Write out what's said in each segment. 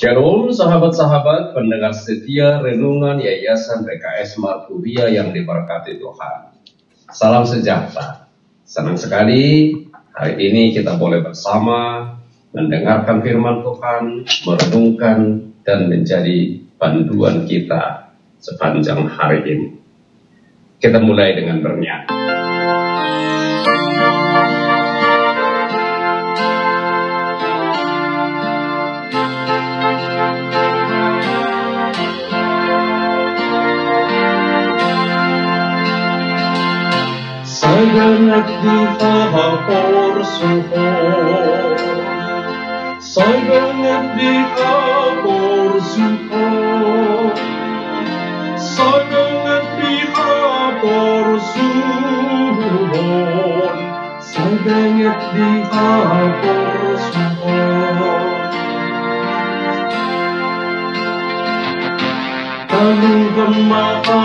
Shalom sahabat-sahabat pendengar setia renungan Yayasan PKS Markuria yang diberkati Tuhan. Salam sejahtera. Senang sekali hari ini kita boleh bersama mendengarkan firman Tuhan, merenungkan dan menjadi panduan kita sepanjang hari ini. Kita mulai dengan bernyanyi. Sangat dihapor suhor Sangat dihapor suhor Sangat dihapor suhor Sangat dihapor suhor Kami gemaha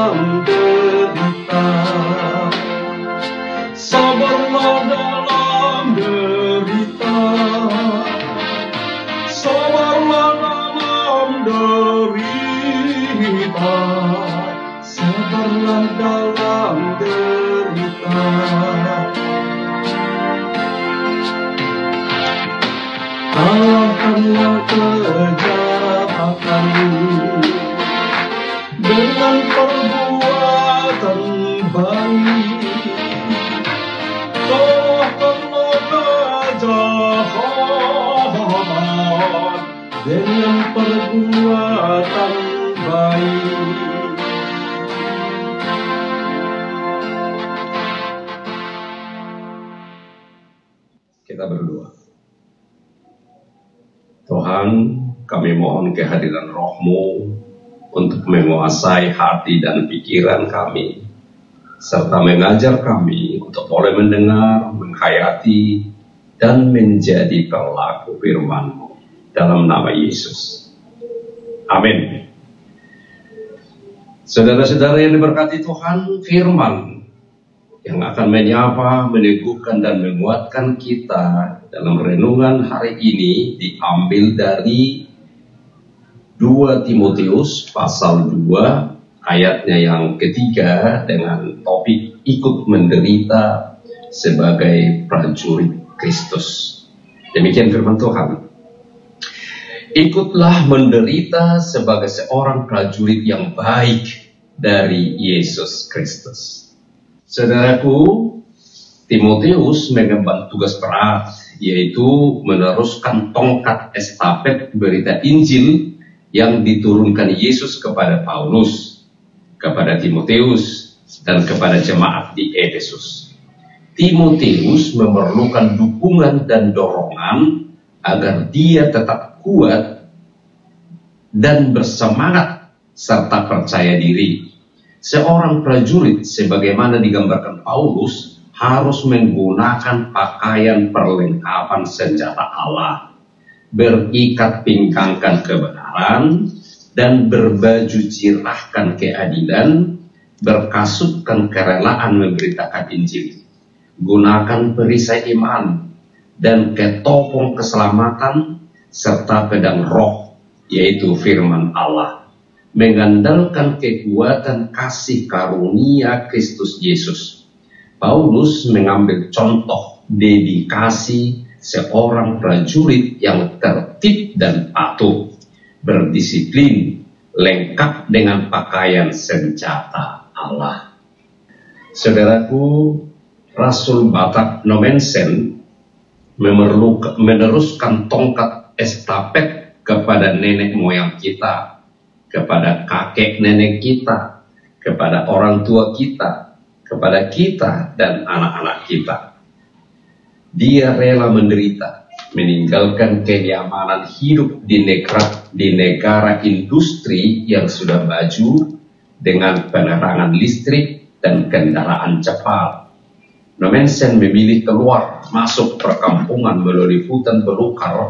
Sabarlah dalam derita. Kalahkanlah kejahatan Dengan perbuatan baik. Kalahkanlah kejahatan Dengan perbuatan baik Tuhan, kami mohon kehadiran rohmu untuk menguasai hati dan pikiran kami, serta mengajar kami untuk boleh mendengar, menghayati, dan menjadi pelaku firman-Mu dalam nama Yesus. Amin. Saudara-saudara yang diberkati Tuhan, firman yang akan menyapa, meneguhkan, dan menguatkan kita dalam renungan hari ini diambil dari 2 Timotius pasal 2 ayatnya yang ketiga dengan topik ikut menderita sebagai prajurit Kristus. Demikian firman Tuhan. Ikutlah menderita sebagai seorang prajurit yang baik dari Yesus Kristus. Saudaraku, Timotius mengemban tugas berat, yaitu meneruskan tongkat estafet berita Injil yang diturunkan Yesus kepada Paulus, kepada Timotius, dan kepada jemaat di Efesus. Timotius memerlukan dukungan dan dorongan agar dia tetap kuat dan bersemangat serta percaya diri. Seorang prajurit sebagaimana digambarkan Paulus harus menggunakan pakaian perlengkapan senjata Allah, berikat pingkangkan kebenaran, dan berbaju cirahkan keadilan, berkasutkan kerelaan memberitakan Injil. Gunakan perisai iman dan ketopong keselamatan serta pedang roh, yaitu firman Allah mengandalkan kekuatan kasih karunia Kristus Yesus. Paulus mengambil contoh dedikasi seorang prajurit yang tertib dan patuh, berdisiplin, lengkap dengan pakaian senjata Allah. Saudaraku, Rasul Batak Nomensen meneruskan tongkat estafet kepada nenek moyang kita, kepada kakek nenek kita, kepada orang tua kita, kepada kita dan anak-anak kita. Dia rela menderita, meninggalkan kenyamanan hidup di negara, di negara industri yang sudah maju dengan penerangan listrik dan kendaraan cepat. Nomensen memilih keluar masuk perkampungan melalui hutan belukar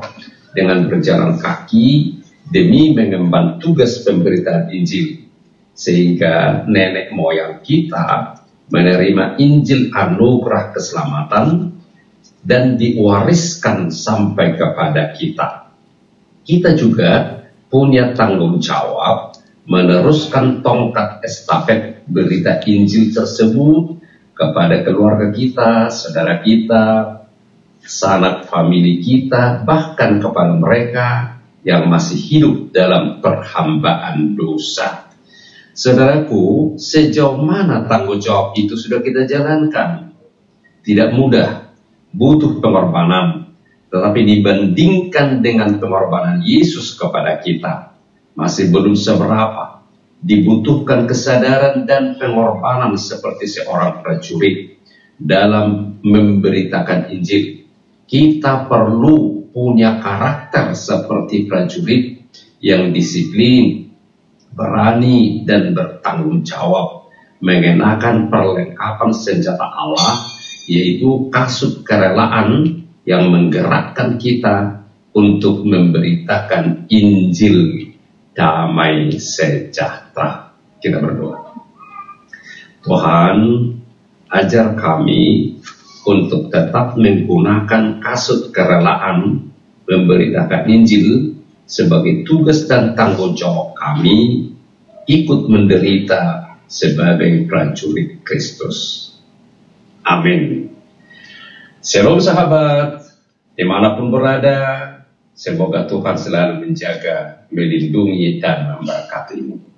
dengan berjalan kaki demi mengemban tugas pemberitaan Injil. Sehingga nenek moyang kita menerima Injil anugerah keselamatan dan diwariskan sampai kepada kita. Kita juga punya tanggung jawab meneruskan tongkat estafet berita Injil tersebut kepada keluarga kita, saudara kita, sanak famili kita, bahkan kepada mereka yang masih hidup dalam perhambaan dosa. Saudaraku, sejauh mana tanggung jawab itu sudah kita jalankan? Tidak mudah, butuh pengorbanan, tetapi dibandingkan dengan pengorbanan Yesus kepada kita, masih belum seberapa. Dibutuhkan kesadaran dan pengorbanan seperti seorang prajurit dalam memberitakan Injil. Kita perlu punya karakter seperti prajurit yang disiplin, berani, dan bertanggung jawab mengenakan perlengkapan senjata Allah, yaitu kasut kerelaan yang menggerakkan kita untuk memberitakan Injil damai sejahtera. Kita berdoa. Tuhan, ajar kami untuk tetap menggunakan kasut kerelaan memberitakan Injil sebagai tugas dan tanggung jawab kami ikut menderita sebagai prajurit Kristus. Amin. Shalom sahabat, di mana pun berada, Semoga Tuhan selalu menjaga, melindungi, dan memberkatimu.